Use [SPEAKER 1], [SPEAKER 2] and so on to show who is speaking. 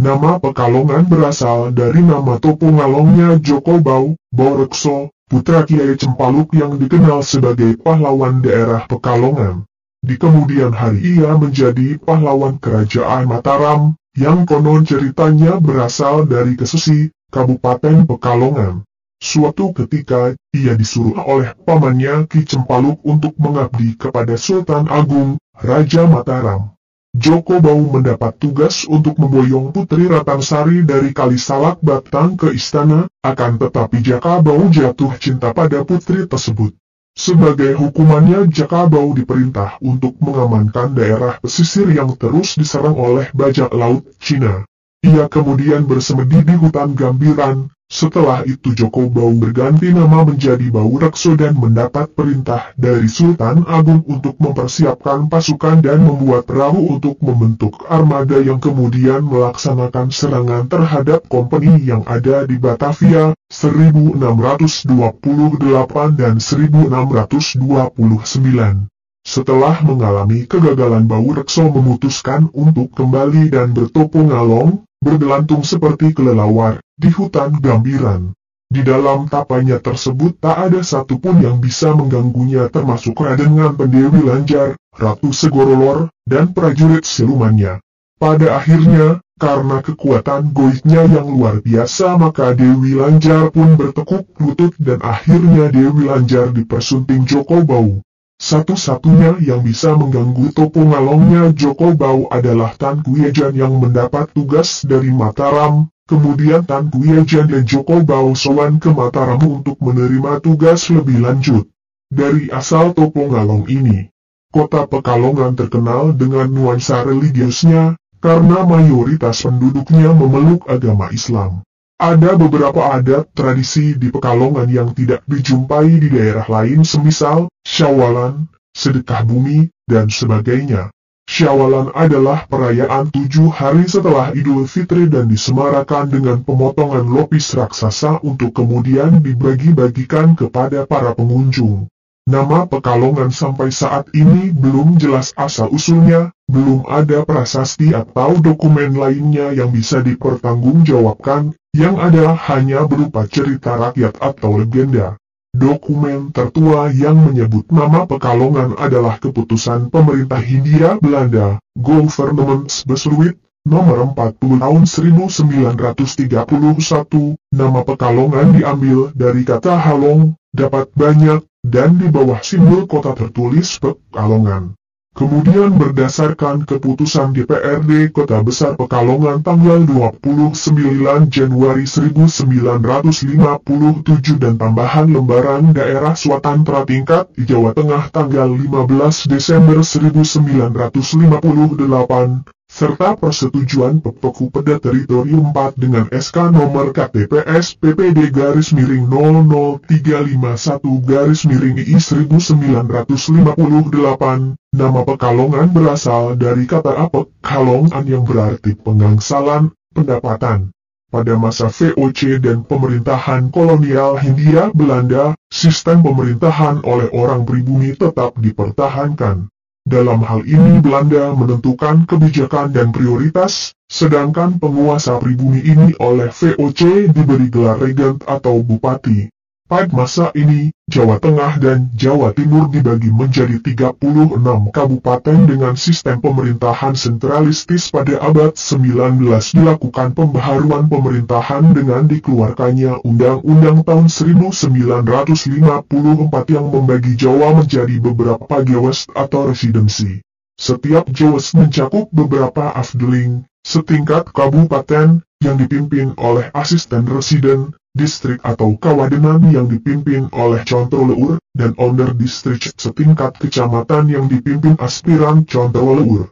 [SPEAKER 1] Nama Pekalongan berasal dari nama topo ngalongnya Joko Bau, Borekso, putra Kiai Cempaluk yang dikenal sebagai pahlawan daerah Pekalongan. Di kemudian hari ia menjadi pahlawan kerajaan Mataram, yang konon ceritanya berasal dari Kesesi, Kabupaten Pekalongan. Suatu ketika, ia disuruh oleh pamannya Ki Cempaluk untuk mengabdi kepada Sultan Agung, Raja Mataram. Joko Bau mendapat tugas untuk memboyong Putri Ratansari dari Kalisalak Batang ke istana, akan tetapi Jaka Bau jatuh cinta pada putri tersebut. Sebagai hukumannya Jaka Bau diperintah untuk mengamankan daerah pesisir yang terus diserang oleh bajak laut Cina. Ia kemudian bersemedi di hutan Gambiran, setelah itu Joko Bau berganti nama menjadi Bau Rekso dan mendapat perintah dari Sultan Agung untuk mempersiapkan pasukan dan membuat perahu untuk membentuk armada yang kemudian melaksanakan serangan terhadap kompeni yang ada di Batavia, 1628 dan 1629. Setelah mengalami kegagalan Bau Rekso memutuskan untuk kembali dan bertopo ngalong, bergelantung seperti kelelawar, di hutan Gambiran. Di dalam tapanya tersebut tak ada satupun yang bisa mengganggunya termasuk Raden Pendewi Lanjar, Ratu Segorolor, dan prajurit silumannya. Pada akhirnya, karena kekuatan goitnya yang luar biasa maka Dewi Lanjar pun bertekuk lutut dan akhirnya Dewi Lanjar dipersunting Joko Bau. Satu-satunya yang bisa mengganggu topo ngalongnya Joko Bau adalah Tan Kuyejan yang mendapat tugas dari Mataram, kemudian Tan Kuyejan dan Joko Bau sowan ke Mataram untuk menerima tugas lebih lanjut. Dari asal topo ngalong ini, kota Pekalongan terkenal dengan nuansa religiusnya, karena mayoritas penduduknya memeluk agama Islam. Ada beberapa adat tradisi di Pekalongan yang tidak dijumpai di daerah lain semisal, syawalan, sedekah bumi, dan sebagainya. Syawalan adalah perayaan tujuh hari setelah Idul Fitri dan disemarakan dengan pemotongan lopis raksasa untuk kemudian dibagi-bagikan kepada para pengunjung. Nama Pekalongan sampai saat ini belum jelas asal-usulnya, belum ada prasasti atau dokumen lainnya yang bisa dipertanggungjawabkan, yang ada hanya berupa cerita rakyat atau legenda. Dokumen tertua yang menyebut nama Pekalongan adalah keputusan pemerintah Hindia Belanda, Government Besluit, nomor 40 tahun 1931, nama Pekalongan diambil dari kata halong, dapat banyak, dan di bawah simbol kota tertulis Pekalongan. Kemudian berdasarkan keputusan DPRD Kota Besar Pekalongan tanggal 29 Januari 1957 dan tambahan lembaran daerah Swatantara tingkat Jawa Tengah tanggal 15 Desember 1958, serta persetujuan Pepeku Peda Teritorium 4 dengan SK nomor KTPS PPD garis miring 00351 garis miring II 1958, nama Pekalongan berasal dari kata apek kalongan yang berarti pengangsalan, pendapatan. Pada masa VOC dan pemerintahan kolonial Hindia Belanda, sistem pemerintahan oleh orang pribumi tetap dipertahankan. Dalam hal ini Belanda menentukan kebijakan dan prioritas, sedangkan penguasa pribumi ini oleh VOC diberi gelar regent atau bupati. Pada masa ini, Jawa Tengah dan Jawa Timur dibagi menjadi 36 kabupaten dengan sistem pemerintahan sentralistis pada abad 19 dilakukan pembaharuan pemerintahan dengan dikeluarkannya Undang-Undang tahun 1954 yang membagi Jawa menjadi beberapa gewest atau residensi. Setiap gewest mencakup beberapa afdeling, setingkat kabupaten, yang dipimpin oleh asisten residen, distrik atau kawadenan yang dipimpin oleh controller dan owner distrik setingkat kecamatan yang dipimpin aspiran controller.